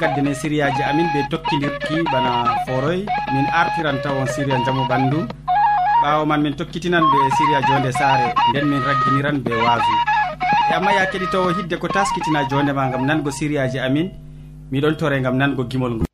gaddene sériyaji amin ɓe tokkidirki bana foroy. Min artiran tawon séria jaamu ɓandu ɓawo man min tokkitinan ɓe séria jonde saare. Nden min ragginiran ɓe waasu. E amma ya keɗitowo hidde ko taskitina jondema gam nango sériyaji amin. Miɗon tore gam nango gimol ngol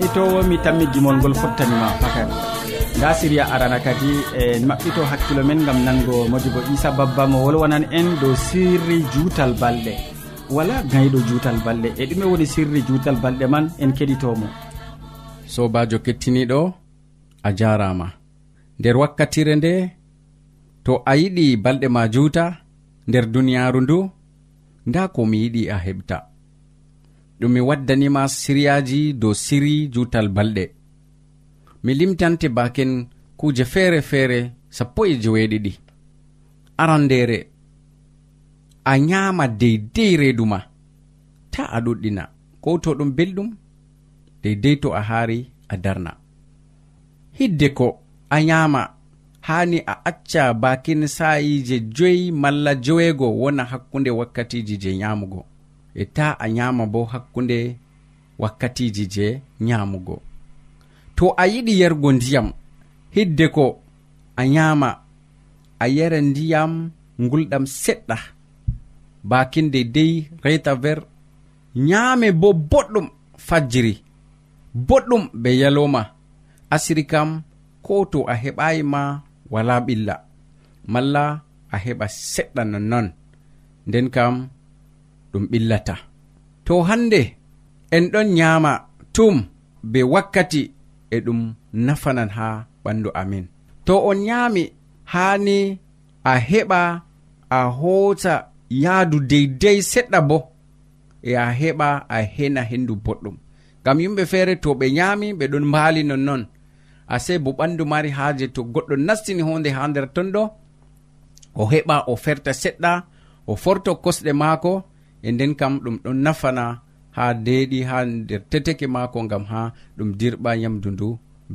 keɗitowo mi tammi gimol ngol fottanima fakan nda siriya arana kadi e maɓɓito hakkilo men gam nango modibo isa babba mo wolwanan en dow sirri juutal balɗe. Wala gayɗo juutal balɗe. E ɗume woni sirri juutal balɗe man en keɗitomo. Sobajo kettiniɗo a jarama. Nder wakkatire nde to a yiɗi balɗe ma juuta nder duniyaru ndu nda ko mi yiɗi a heɓta. ɗum mi waddanima siriyaji dow siri jutal balɗe. Mi limtante baken kuje feere feere sappo e joweeɗiɗi arandere. A nyama deydey reedu ma. Ta a ɗuɗɗina. Ko to ɗum belɗum? Deydey to a haari a darna. Hidde ko a nyama haani a acca bakin sa'ije joyi malla joweego wona hakkunde wakkatiji je nyamugo e ta a nyama bo hakkunde wakkatiji je nyamugo. To a yiɗi yergo ndiyam hidde ko a nyama a yara ndiyam ngulɗam seɗɗa. Bakinde dey reta ver nyame bo boɗɗum fajjiri boɗɗum be yaloma asiri kam ko to a heɓayi ma wala ɓilla malla a heɓa seɗɗa nonnon. Nden kam ɗum ɓillata. To hande en ɗon nyama tum be wakkati e ɗum nafanan ha ɓandu amin. To on nyami hani a heɓa a hoota yaadu deydey seɗɗa bo e a heɓa a hena hendu boɗɗum. Ngam yimɓe feere to ɓe nyami ɓe ɗon mbaali nonnon. Ase bo ɓandu mari haaje to goɗɗo nastini honde ha nder ton ɗo o heɓa o ferta seɗɗa o forto kosɗe maako e nden kam ɗum ɗon nafana ha deeɗi ha nder teteke maako ngam ha ɗum dirɓa yamdu ndu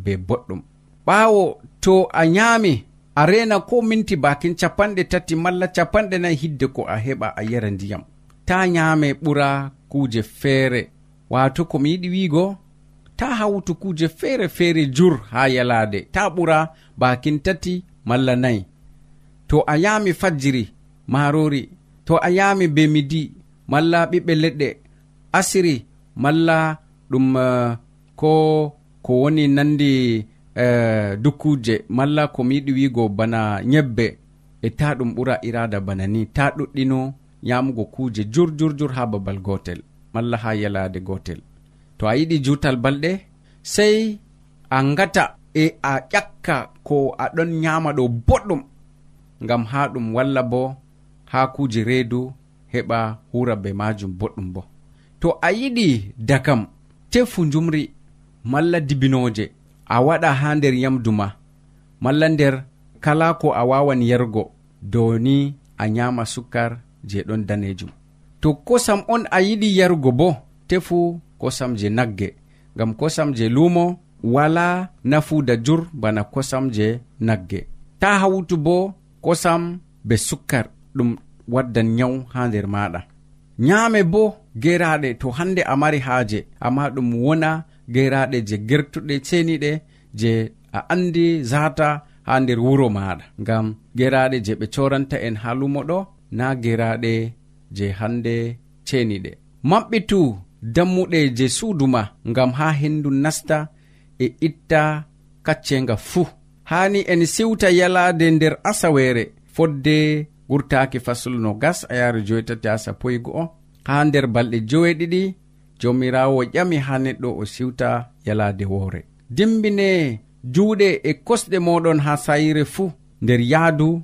be boɗɗum. Ɓaawo to a nyaami a rena ko minti bakin capanɗe tati malla capanɗe nayi hidde ko a heɓa a yara ndiyam. Ta nyaame ɓura kuuje feere. Wato komi yiɗi wiigo ta hawtu kuuje feere feere jur ha yalaade. Ta ɓura bakin tati malla nayi. To a yaami fajjiri maarori to a yaami be midi malla ɓiɓɓe leɗɗe. Asiri malla ɗum eh, ko ko woni nandi eh, dukkuje malla komi yiɗi wigo bana ñebbe. E ta ɗum ɓura irada bana ni ta ɗuɗɗino yamugo kuje jur jur jur ha babal gotel malla ha yalade gotel. To a yiɗi jutal balɗe sei a ngata e a ƴakka ko aɗon nyama ɗo boɗɗum. Ngam ha ɗum walla bo ha kuje reedu heɓa hura be majum boɗɗum bo. To a yiɗi dakam tefu jumri malla dibinoje a waɗa ha nder yamdu ma malla nder kala ko a wawan yargo dow ni a nyama sukkar je ɗon danejum. To kosam on a yiɗi yarugo bo tefu kosam je nagge ngam kosam je lumo wala nafuda jur bana kosam je nagge. Ta hawtu bo kosam be sukkar ɗum waddan nyawu ha nder maɗa. Nyaame bo geraɗe to hande a mari haaje amma ɗum wona geraɗe je gertuɗe ceniɗe je a andi zata ha nder wuro maɗa. Ngam geraɗe je ɓe coranta en ha lumo ɗo na geraɗe je hande ceniɗe. Maɓɓitu dammuɗe je suudu ma ngam ha hendu nasta e itta kaccenga fuu. Hani en siwta yalade nder asawere fodde gurtaki faslu no gas a yaaru joytati ha sappo e go'o haa nder balɗe joweɗiɗi jomirawo ƴami ha neɗɗo o siwta yalade woore. Dimbine juuɗe e kosɗe moɗon ha sayire fuu nder yahdu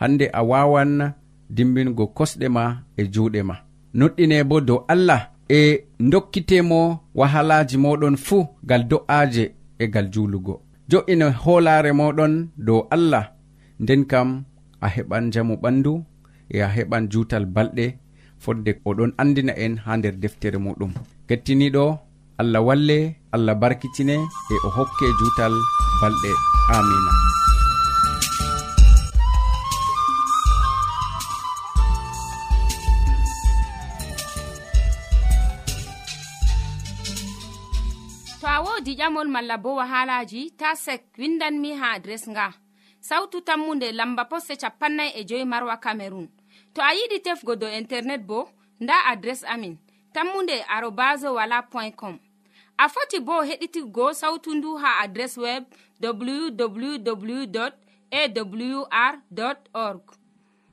hande a wawan dimbingo kosɗe ma e juuɗe ma. Noɗɗine bo dow allah e dokkitemo wahalaji moɗon fuu gal do'aje e gal juulugo. Jo'ino hoolaare moɗon dow allah nden kam a heɓan jamu ɓandu e a heɓan jutal balɗe fodde oɗon andina en ha nder deftere muɗum. Kettiniɗo allah walle allah barkitine e o hokke jutal balɗe. Amina. To a wodi ƴamol malla bo wahalaji ta sek windanmi ha adres nga. sawtu tammunde lamba posse capannay e joyi marwa camerun to a yiɗi tefgo dow internet bo nda adres amin tammunde arobas wala point com. A foti bo heɗitigo sawtu ndu ha adres web www awr org.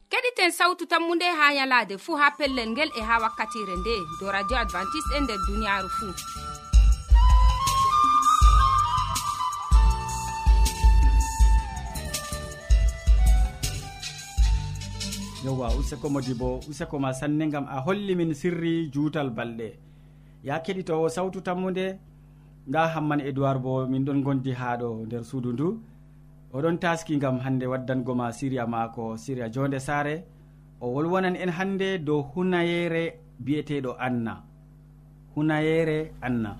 Keɗiten sawtu tammu nde ha yalade fuu ha pellel ngel e ha wakkatire nde do radio advantice'e e nder duniyaaru fuu yewwa useko modi bo useko ma sanne gam a holli min sirri juutal balɗe. Ya keɗitowo sawtu tammude nda hamman edoird bo min ɗon gondi ha ɗo nder suudu ndu. Oɗon taski gam hande waddango ma siriya maako siriya jonde saare. O wolwonan en hande dow hunayere biyeteɗo anna. Hunayere anna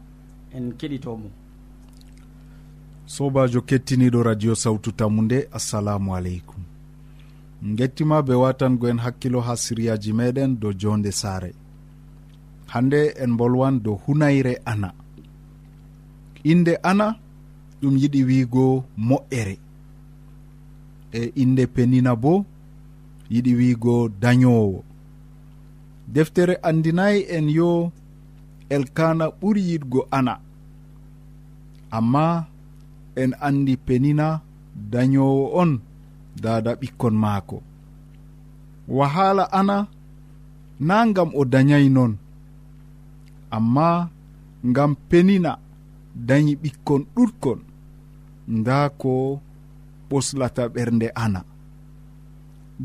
en keɗitomo sobajo kettiniɗo radio sawtu tammu nde assalamu aleykum. gettima be watangoen hakkilo ha siryaji meɗen dow jonde saare. Hande en bolwan dow hunayre ana. Inde ana ɗum yiɗi wiigo moƴƴere e inde penina bo yiɗi wiigo dañowo deftere andinayi en yo elkana ɓuri yiɗgo ana. Amma en andi penina dañowo on dada ɓikkon maako. Wahala ana na gam o dañay non amma gam penina dañi ɓikkon ɗutkon nda ko ɓoslata ɓernde ana.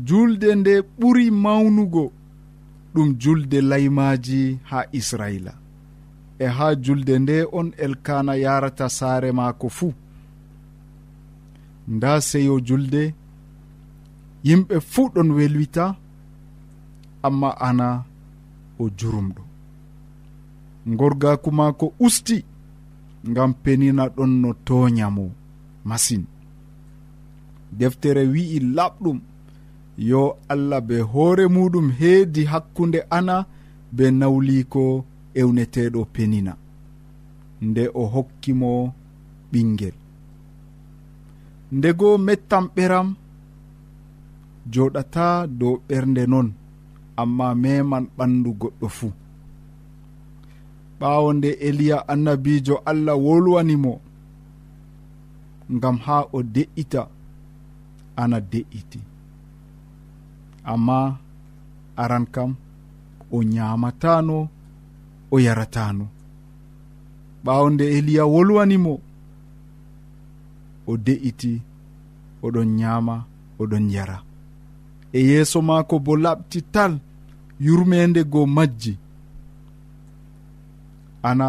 Julde nde ɓuri mawnugo ɗum julde laymaji ha israila. E ha julde nde on elkana yarata saare maako fuu. Nda seyo julde yimɓe fuu ɗon welwita amma ana o jurumɗo. Gorgaku maako usti ngam penina ɗon no toñamo masin. Deftere wi'i laɓɗum yo allah be hoore muɗum heedi hakkunde ana be nawliko ewneteɗo penina nde o hokkimo ɓingel ndego mettam ɓeram joɗata dow ɓernde non amma meman ɓandu goɗɗo fuu. Ɓawo nde eliya annabijo allah wolwanimo ngam ha o de'ita ana de'iti. Amma aran kam o ñamatano o yaratano ɓawo nde eliya wolwanimo o de'iti oɗon ñaama oɗon yara. e yeeso maako bo laɓti tal yurmende go majji. Ana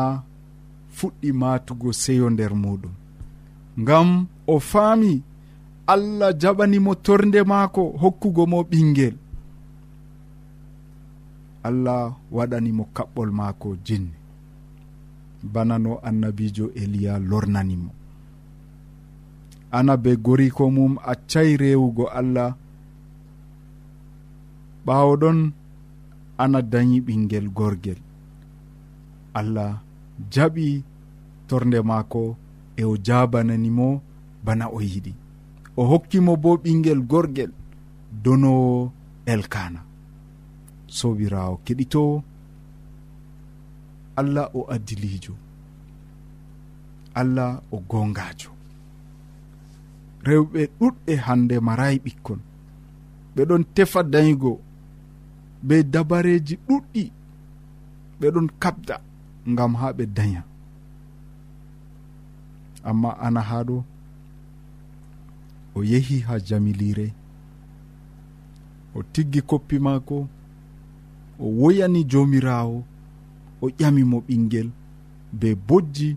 fuɗɗi matugo seyo nder muɗum ngam o faami allah jaɓanimo torde maako hokkugo mo ɓingel allah waɗanimo kaɓɓol maako jinni bana no annabijo eliya lornanimo. Ana be goriko mum accay rewugo allah ɓaawo ɗon ana dañi ɓingel gorgel allah jaɓi torde maako e o jabananimo bana o yiɗi. O hokkimo bo ɓingel gorgel donowo elkana sobirawo keɗitowo allah o addilijo allah o gongajo rewɓe ɗuɗɓe hande marayi ɓikkon. Ɓeɗon tefa dañgo be dabareji ɗuɗɗi ɓeɗon kabda gam ha ɓe daña amma ana haɗo o yehi ha jamilire o tiggi koppi maako o woyani jomirawo o ƴamimo ɓinguel be bojji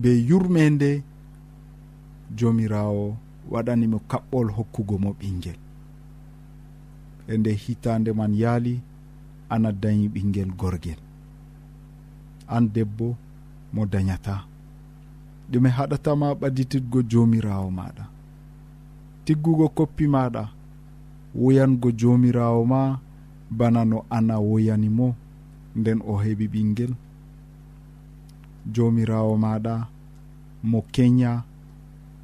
be yurmende jomirawo waɗanimo kaɓɓol hokkugo mo ɓinguel e nde hitande man yaali ana dañi ɓinguel gorguel an debbo mo dañata. Ɗume haɗatama ɓadititgo jomirawo maɗa tiggugo koppi maɗa woyango jomirawo ma bana no ana woyanimo nden o heɓi ɓinguel jomirawo maɗa mo kenya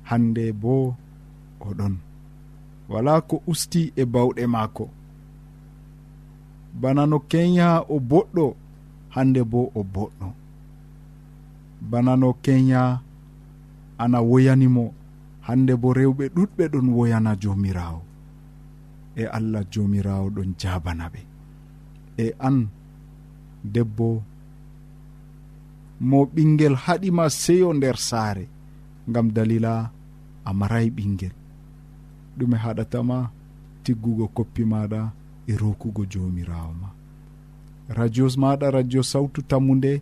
hande bo oɗon wala ko usti e bawɗe maako. Bana no kenya o boɗɗo hande bo o boɗɗo. Bana no kenya ana woyanimo hande bo rewɓe ɗuɗɓe ɗon woyana jomirawo e allah jomirawo ɗon jabana ɓe. E an debbo mo ɓinguel haɗima seyo nder saare gam dalila a maray ɓinguel ɗume haɗatama tiggugo koppi maɗa e rokugo jomirawo ma. Radios maɗa radio sawtu tammude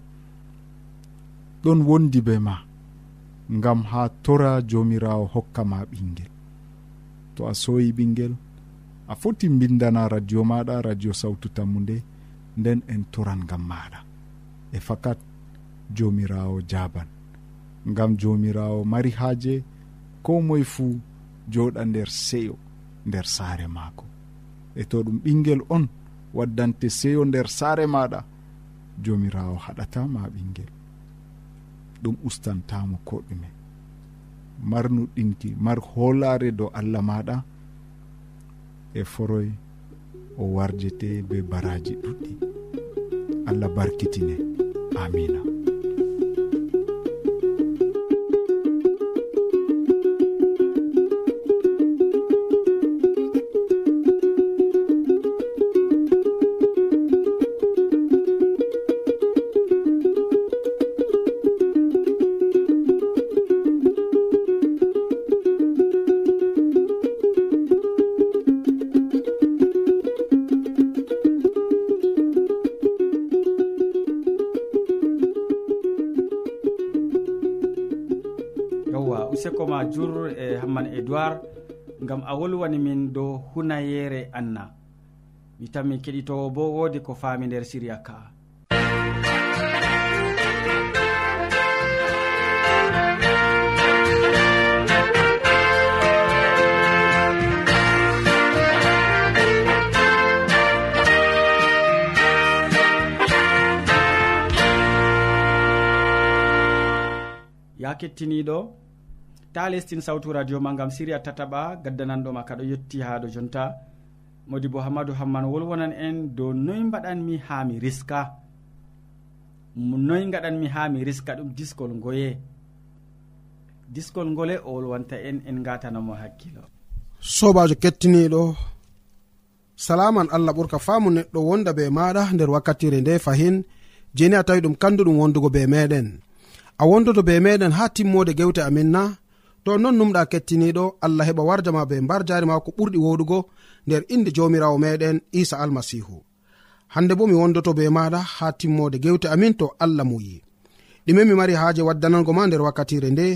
ɗon wondi be ma ngam ha tora jomirawo hokkama ɓinguel to a soyi ɓinguel a foti bindana radio maɗa radio sawtu tammude nden en toran ngam maɗa. E fakat jomirawo jaban. Ngam jomirawo mari haaje ko moye fuu joɗa nder seyo nder saare maako. E to ɗum ɓingel on waddante seyo nder saare maɗa jomirawo haɗatama ɓingel ɗum ustantamo ko ɗume marnuɗinki mar hoolare dow allah maɗa e foroy o warjete be baraji ɗuɗɗi. Allah barkitine. Amina edoird gam a wolwani min dow hunayere anna. Mi tanmi keɗitowo bo wodi ko faami nder siriya ka. Ya kettiniɗo ta lestin sawtu radio ma gam siriya tataɓa gaddananɗoma kaɗo yetti ha ɗo jonta. Modi bo hammadou hamman wolwonan en dow noy mbaɗanmi ha mi riska. Noy gaɗanmi ha mi riska ɗum diskol ngoye. Diskol ngole o wolwanta en en gatanamo hakkilo. Sobajo kettiniɗo salaman allah ɓurka faamu neɗɗo wonda be maɗa nder wakkatire nde fahin jeni a tawi ɗum kanduɗum wondugo be meɗen. A wondoto be meɗen ha timmode gewte amin na to non numɗa kettiniɗo allah heɓa warja ma be mbar jari ma ko ɓurɗi woɗugo nder inde jomirawo meɗen isa almasihu. Hande bo mi wondoto be maɗa ha timmode gewte amin to allah muyi ɗume mi mari haaje waddanango ma nder wakkatire nde.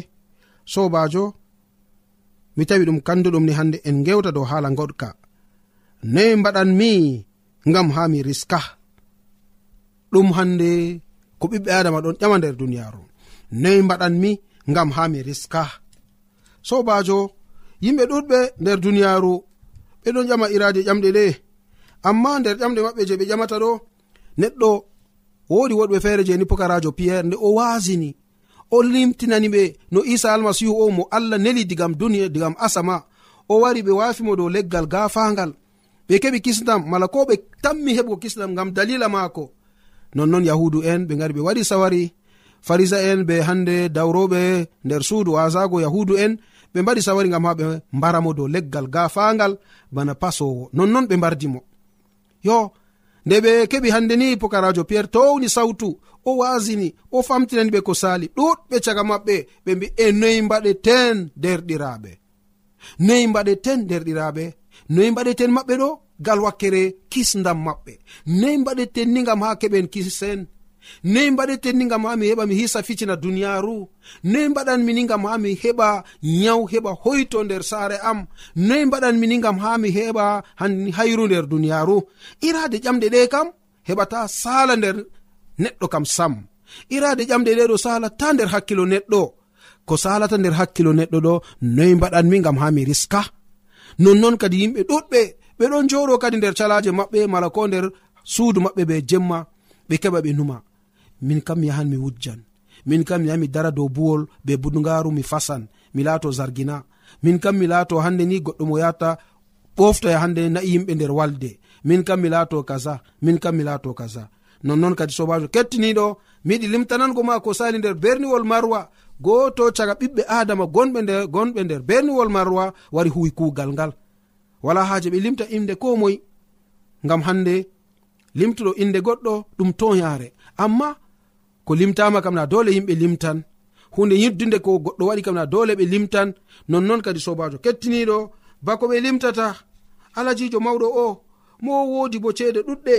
Sobajo mi tawi ɗum kanduɗum ni hande en gewta dow haala goɗka. Noyi mbaɗanmi ngam ha mi riska. Ɗum hande ko ɓiɓɓe adama ɗon ƴama nder duniyaru noyi mbaɗanmi ngam ha mi riska. sobajo yimɓe ɗuɗɓe nder duniyaru ɓeɗon ƴama irade ƴamɗe ɗe amma nder ƴamɗe maɓɓe je ɓe ƴamata ɗo neɗɗo wodi woɗɓe feere je ni pokarajo piyerre nde o wasini o limtinani ɓe no isa almasihu o mo allah neli digam duniya digam asama. O wari ɓe wafimo dow leggal gafangal ɓe keɓi kisnam mala ko ɓe tammi heɓgo kisnam ngam dalila maako. Nonnon yahudu en ɓe gari ɓe waɗi sawari. Farisa en be hande dawroɓe nder suudu wasago yahudu en ɓe mbaɗi sawari gam ha ɓe mbaramo dow leggal gafangal bana pasowo nonnon ɓe mbardimo. Yo nde ɓe keɓi hande ni pokarajo pierre towni sawtu o wasini o famtinani ɓe ko sali ɗuɗɓe caga maɓɓe ɓe mbi e noyi mbaɗeten derɗiraɓe noyi mbaɗeten derɗiraɓe noyi mbaɗeten maɓɓe ɗo gal wakkere kisdam maɓɓe. Noyi mbaɗeten ni gam ha keɓen kisen noyi mbaɗeten ni gam ha mi heɓa mi hisa ficina duniyaru noyi mbaɗanmi ni gam ha mi heɓa nyaw heɓa hoyto nder saare am. Noyi mbaɗanmi ni gam ha mi heɓa hayru nder duniyaru irade ƴamɗe ɗe kam heɓata sala nder neɗɗo kam sam. Irade ƴamɗe ɗe ɗo salata nder hakkilo neɗɗo. Ko salata nder hakkilo neɗɗo ɗo noyi mbaɗanmi gam ha mi riska. Nonnon kadi yimɓe ɗuɗɓe ɓe ɗon joɗo kadi nder calaje maɓɓe mala ko nder suudu maɓɓe be jemma ɓe keɓa ɓe numa. min kam mi yahan mi wujjan. Min kam mi yaha mi dara dow buwol be budgaru mi fasan mi laato zargina. Min kam mi laato hande ni goɗɗo mo yata ɓoftoya hande na'i yimɓe nder walde. Min kam mi laato kaza min kam mi laato kaza. Nonnoon kadi sobajo kettiniɗo miyiɗi limtanango ma ko sali nder berniwol marwa. Goto caga ɓiɓɓe adama gonɓe nder gonɓe nder berniwol marwa wari huwi kugal ngal. Wala haje ɓe limta inde ko moy ngam hande limtuɗo inde goɗɗo ɗum toyare amma ko limtama kam na dole yimɓe limtan. Hunde yiddunde ko goɗɗo waɗi kam na dole ɓe limtan. Nonnon kadi sobajo kettiniɗo bako ɓe limtata. Alajijo mawɗo o mo wodi bo ceede ɗuɗɗe.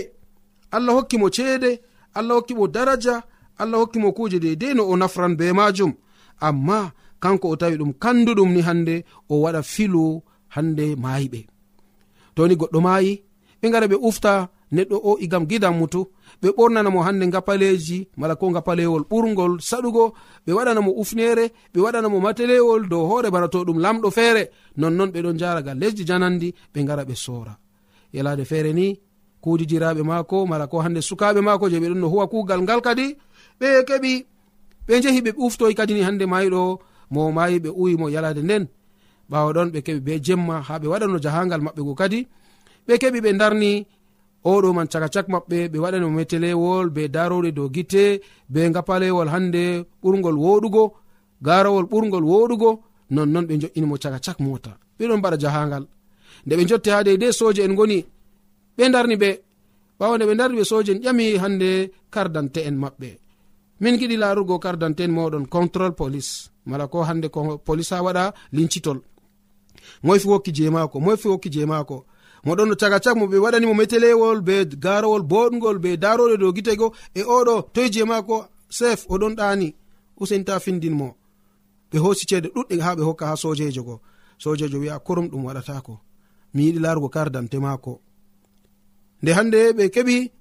Allah hokki mo ceede allah hokki mo daraja allah hokki mo kuje deidei no o nafran be majum amma kanko o tawi ɗum kanduɗum ni hande o waɗa filu hande mayiɓe toni goɗɗo mayi ɓe gara ɓe ufta neɗɗo o igam gidan mutu ɓe ɓornanamo hande gapaleji mala ko gapalewol ɓurgol saɗugo ɓe waɗanamo ufnere ɓe waɗanamo matelewol dow hoore bana to ɗum lamɗo feere nonnon ɓeɗon jaraga lesdi janandi ɓe gara ɓe sora yalade feere ni kudidiraɓe maako mala ko hande sukaɓe maako je ɓeɗon no huwa kugal ngal kadi ɓe keɓi ɓe jehi ɓe ɓuftoy kadini hande mayiɗo mo mayi ɓe uyimo yalade nden. Ɓawa ɗon ɓe keɓi be jemma ha ɓe waɗano jahangal maɓɓe go kadi ɓe keɓi ɓe darni oɗo man caka cak maɓɓe ɓe waɗani mo metelewol be daroɗe dow gite be gapalewol hande ɓurgol woɗugo garowol ɓurgol woɗugo nonnon ɓe jo'inimo caka cak mota ɓeɗon mbaɗa jahangal. Nde ɓe jotti ha deydei soje en goni ɓe darni ɓe. Ɓawo nde ɓe darni ɓe soje en ƴami hande kardante en maɓɓe. Min giɗi larugo kardante en moɗon control police. Mala ko hande ko police ha waɗa lincitol. Moyfi wokki je mako moyfi wokki je mako moɗon no caga cak mo ɓe waɗanimo metelewol be garowol boɗgol be daroɗe dow gitego e oɗo toye je maako sef oɗon ɗani usenta findinmo. Ɓe hosi ceede ɗuɗɗe ha ɓe hokka ha sojejo go. Sojejo wi'a kurum ɗum waɗatako mi yiɗi larugo kardamte mako nde hande ɓe keɓi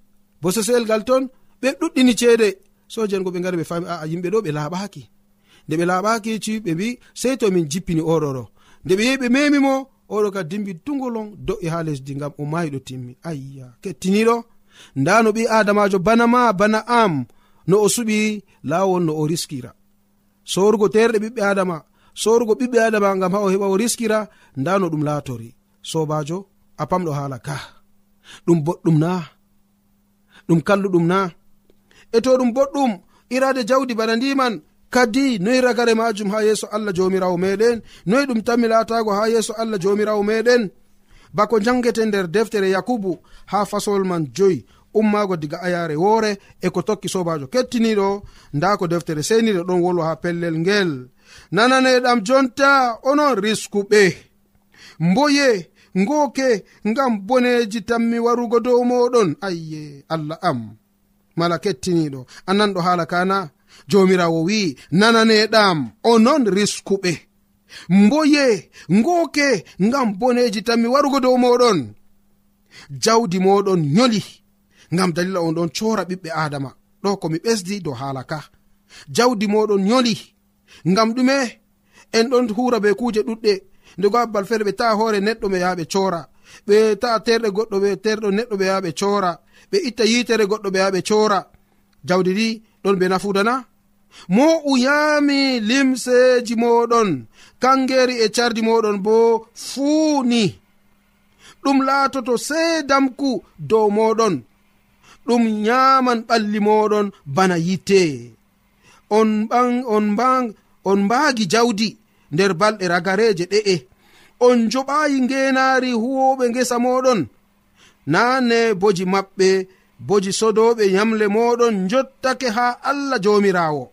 bososel gal ton ɓe ɗuɗɗini ceede. Sojen go ɓe gari ɓe fami aa yimɓe ɗo ɓe laaɓaki nde ɓe laaɓaki ci ɓe mbi sei to min jippini oɗoɗo nde ɓe yehi ɓe memimo oɗo ka dimbi tugolon do'i ha lesdi ngam o mayiɗo timmi. Ayya kettiniɗo? Nda no ɓi adamajo bana ma bana am no o suɓi lawol no o riskira. Sorugo terɗe ɓiɓɓe adama sorugo ɓiɓɓe adama gam ha o heɓa o riskira nda no ɗum latori sobajo a pamɗo hala ka. Ɗum boɗɗum na. Ɗum kalluɗum na. E to ɗum boɗɗum irade jawdi bana ndiman kadi noyi ragare majum ha yeeso allah jomirawo meɗen noyi ɗum tanmi latago ha yeeso allah jomirawo meɗen? Bako jangete nder deftere yakubu ha fasol man joyi ummago diga ayare woore e ko tokki sobajo kettiniɗo nda ko deftere seniɗo ɗon wolwa ha pellel ngel. Nananeɗam jonta onon riskuɓe mboye ngoke ngam boneji tammi warugo dow moɗon. Ayye allah am. Mala kettiniɗo ananɗo haala kana? jomirawo wi'i nananeɗam onon riskuɓe. Mboye ngoke ngam boneji tanmi warugo dow moɗon. Jawdi moɗon nyoli ngam dalila on ɗon cora ɓiɓɓe adama. Ɗo komi ɓesdi dow hala ka. Jawdi moɗon nyoli ngam ɗume en ɗon hura be kuje ɗuɗɗe. Ndego abbal feere ɓe ta'a hoore neɗɗo ɓe yaha ɓe cora ɓe ta'a terɗe goɗɗo ɓe terɗo neɗɗo ɓe yaha ɓe cora ɓe itta yitere goɗɗo ɓe yaha ɓe cora jawdi ɗi ɗon be nafudana mo uyami limseji moɗon kangeri e cardi moɗon bo fuuni ɗum laatoto seedamku dow moɗon ɗum nyaman ɓalli moɗon bana yitte on ɓan on mbag on mbaagi jawdi nder balɗe ragareje ɗe'e. On joɓayi ngenaari huwoɓe ngesa moɗon nane boji maɓɓe boji sodoɓe yamle moɗon jottake ha allah jomirawo.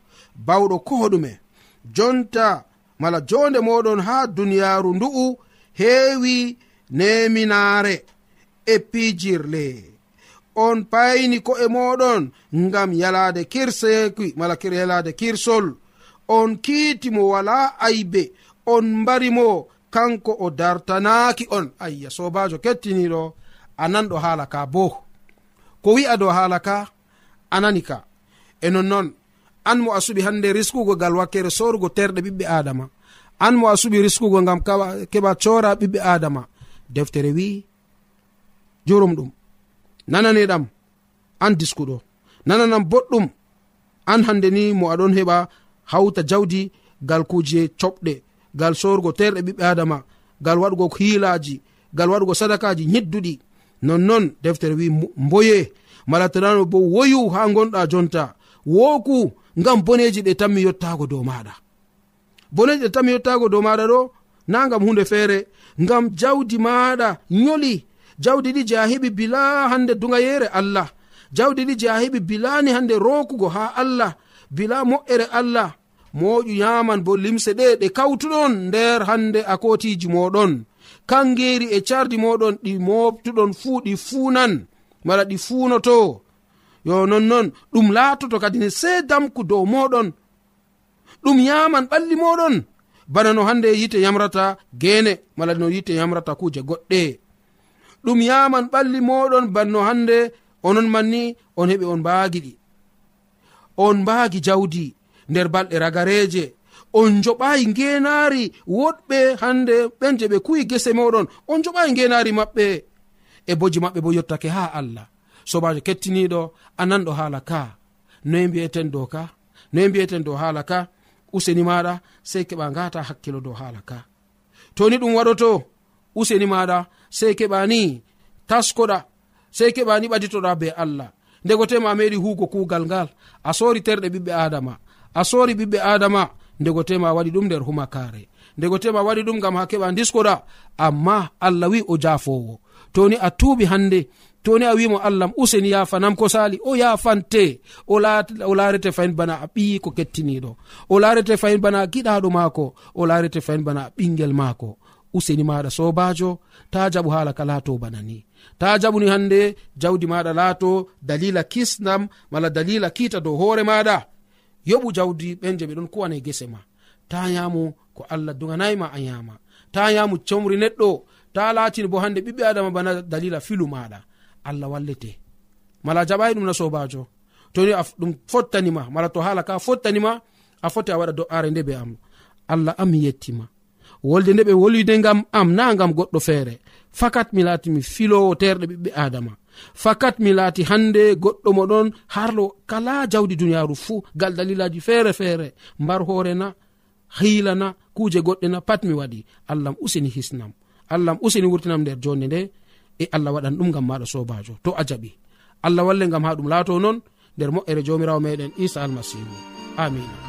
Bawɗo koɗume jonta mala jonde moɗon ha duniyaru ndu'u heewi neminaare e pijirle. On payni ko'e moɗon ngam yalade kirseki mala yalade kirsol. On kiiti mo wala aybe on mbarimo kanko o dartanaaki on. Ayya sobajo kettiniɗo a nanɗo haala ka boo ko wi'a dow haala ka anani ka. E nonnoon an mo a suɓi hannde riskugo gal wakkere sorugo terɗe ɓiɓɓe adama an mo a suɓi riskugo gam keɓa cora ɓiɓɓe adama deftere wi jurum ɗum. Nananiɗam an diskuɗo. Nananam boɗɗum an hande ni mo aɗon heɓa hawta jawdi gal kuje coɓɗe gal sorugo terɗe ɓiɓɓe adama gal waɗugo hiilaji gal waɗugo sadakaji yidduɗi nonnon deftere wi mboye. Malatirano bo woyu ha gonɗa jonta. Woku ngam boneji ɗe tanmi yottago dow maɗa. Boneji ɗe tanmi yottago dow maɗa ɗo na gam hunde feere ngam jawdi maɗa yoli jawdi ɗi je a heɓi bila hande dugayere allah. Jawdi ɗi je a heɓi bilani hande rokugo ha allah. Bila moƴƴere allah. Moƴu yaman bo limse ɗe ɗe kawtuɗon nder hande akotiji moɗon. kangeri e cardi moɗon ɗi moftuɗon fuu ɗi fuunan mala ɗi fuunoto. Yo nonnon ɗum laatoto kadi ne se damku dow moɗon. Ɗum yaman ɓalli moɗon. Bana no hande yite yamrata gene mala no yite yamrata kuje goɗɗe. Ɗum yaman ɓalli moɗon banno hande onon manni on heɓi on mbaagi ɗi. On mbaagi jawdi nder balɗe ragareje on joɓayi ngenari woɗɓe hande ɓen je ɓe kuyi gese moɗon on joɓayi ngenari maɓɓe. E boji maɓɓe bo yottake ha allah. Sobajo kettiniɗo ananɗo haala ka. Noye mbiyeten dow ka noye mbiyeten dow haala ka useni maɗa sei keɓa ngata hakkilo dow haala ka. Toni ɗum waɗoto useni maɗa sei keɓani taskoɗa sei keɓani ɓaditoɗa be allah. Ndego tema a meɗi hugo kugal ngal a sori terɗe ɓiɓɓe adama a sori ɓiɓɓe adama. ndego tema waɗi ɗum nder humakare. Ndego tema waɗi ɗum gam ha keɓa diskoɗa amma allah wi o jafowo. Toni a tuuɓi hande toni a wimo allahm useni yafanam ko sali o yafante o larete fayin bana a ɓiyi ko kettiniɗo o larete fayin bana a giɗaɗo maako o larete fayin bana a ɓingel maako. Useni maɗa sobajo ta jaɓu hala ka laato bana ni. Ta jaɓuni hande jawdi maɗa laato dalila kisnam mala dalila kiita dow hoore maɗa yoɓu jawdi ɓen je ɓe ɗon kuwana gese ma. Ta yamu ko allah duganayima a yama ta yamu comri neɗɗo. Ta latini bo hande ɓiɓɓe adama bana dalila filu maɗa allah wallete. Mala jaɓayi ɗum na sobajo toni ɗum fottanima mala to hala ka fottanima a foti a waɗa do'are nde be am. Allah am mi yettima wolde nde ɓe wolwide gam am na gam goɗɗo feere. Fakat mi laati mi filowo terɗe ɓiɓɓe adama fakat mi laati hande goɗɗo moɗon harlo kala jawdi duniyaru fuu gal dalilaji feere feere. Mbar hoorena hiilana hiila kuuje goɗɗe na pat mi waɗi. Allah m usini hisnam. Allah m usini wurtinam nder jonde nde e allah waɗan ɗum gam maɗa sobajo to a jaɓi. Allah walle gam ha ɗum laato noon nder moƴƴere jomirawo meɗen isa almasihu amina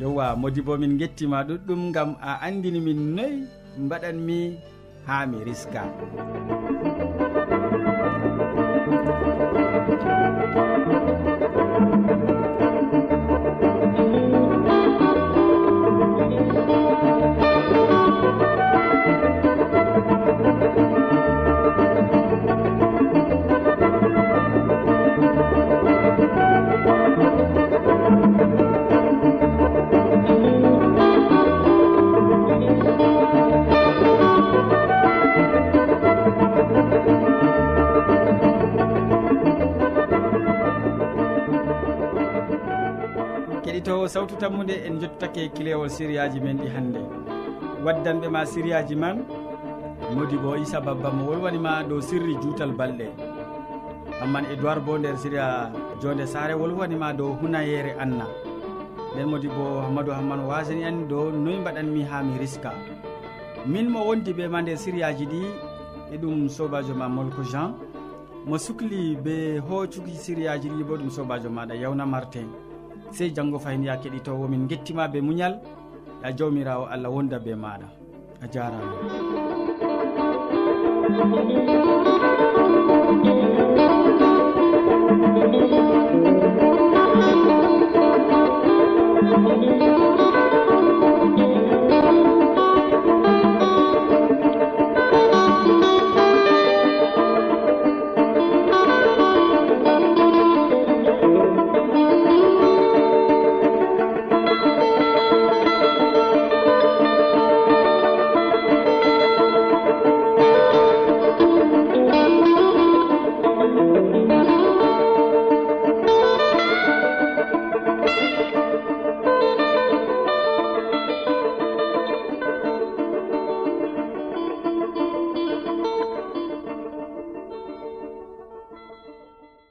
yowa modi bo min gettima ɗuɗɗum gam a andini min noyi mbaɗanmi ha mi riska keɗitowo sawtu tammude en jottake kilewol sériyaji men ɗi hannde. Waddanɓe ma sériyaji man modi bo issa babba mo wolwanima dow sirri juutal balɗe. Hamman edoird bo nder séria jonde sare wolwanima dow hunayere anna. Nden modi bo hammadou hamman wasani en dow noyi mbaɗanmi ha mi riska. Min mo wondi ɓe ma nder sériyaji ɗi e ɗum sobajo ma molko jean. Mo sukli be hoccuki sériyaji ɗi bo ɗum sobajo maɗa yawna martin. sey janngo fayin ya keɗitowo min gettima be muñal ya jawmirawo allah wonda be maɗa. A jarama.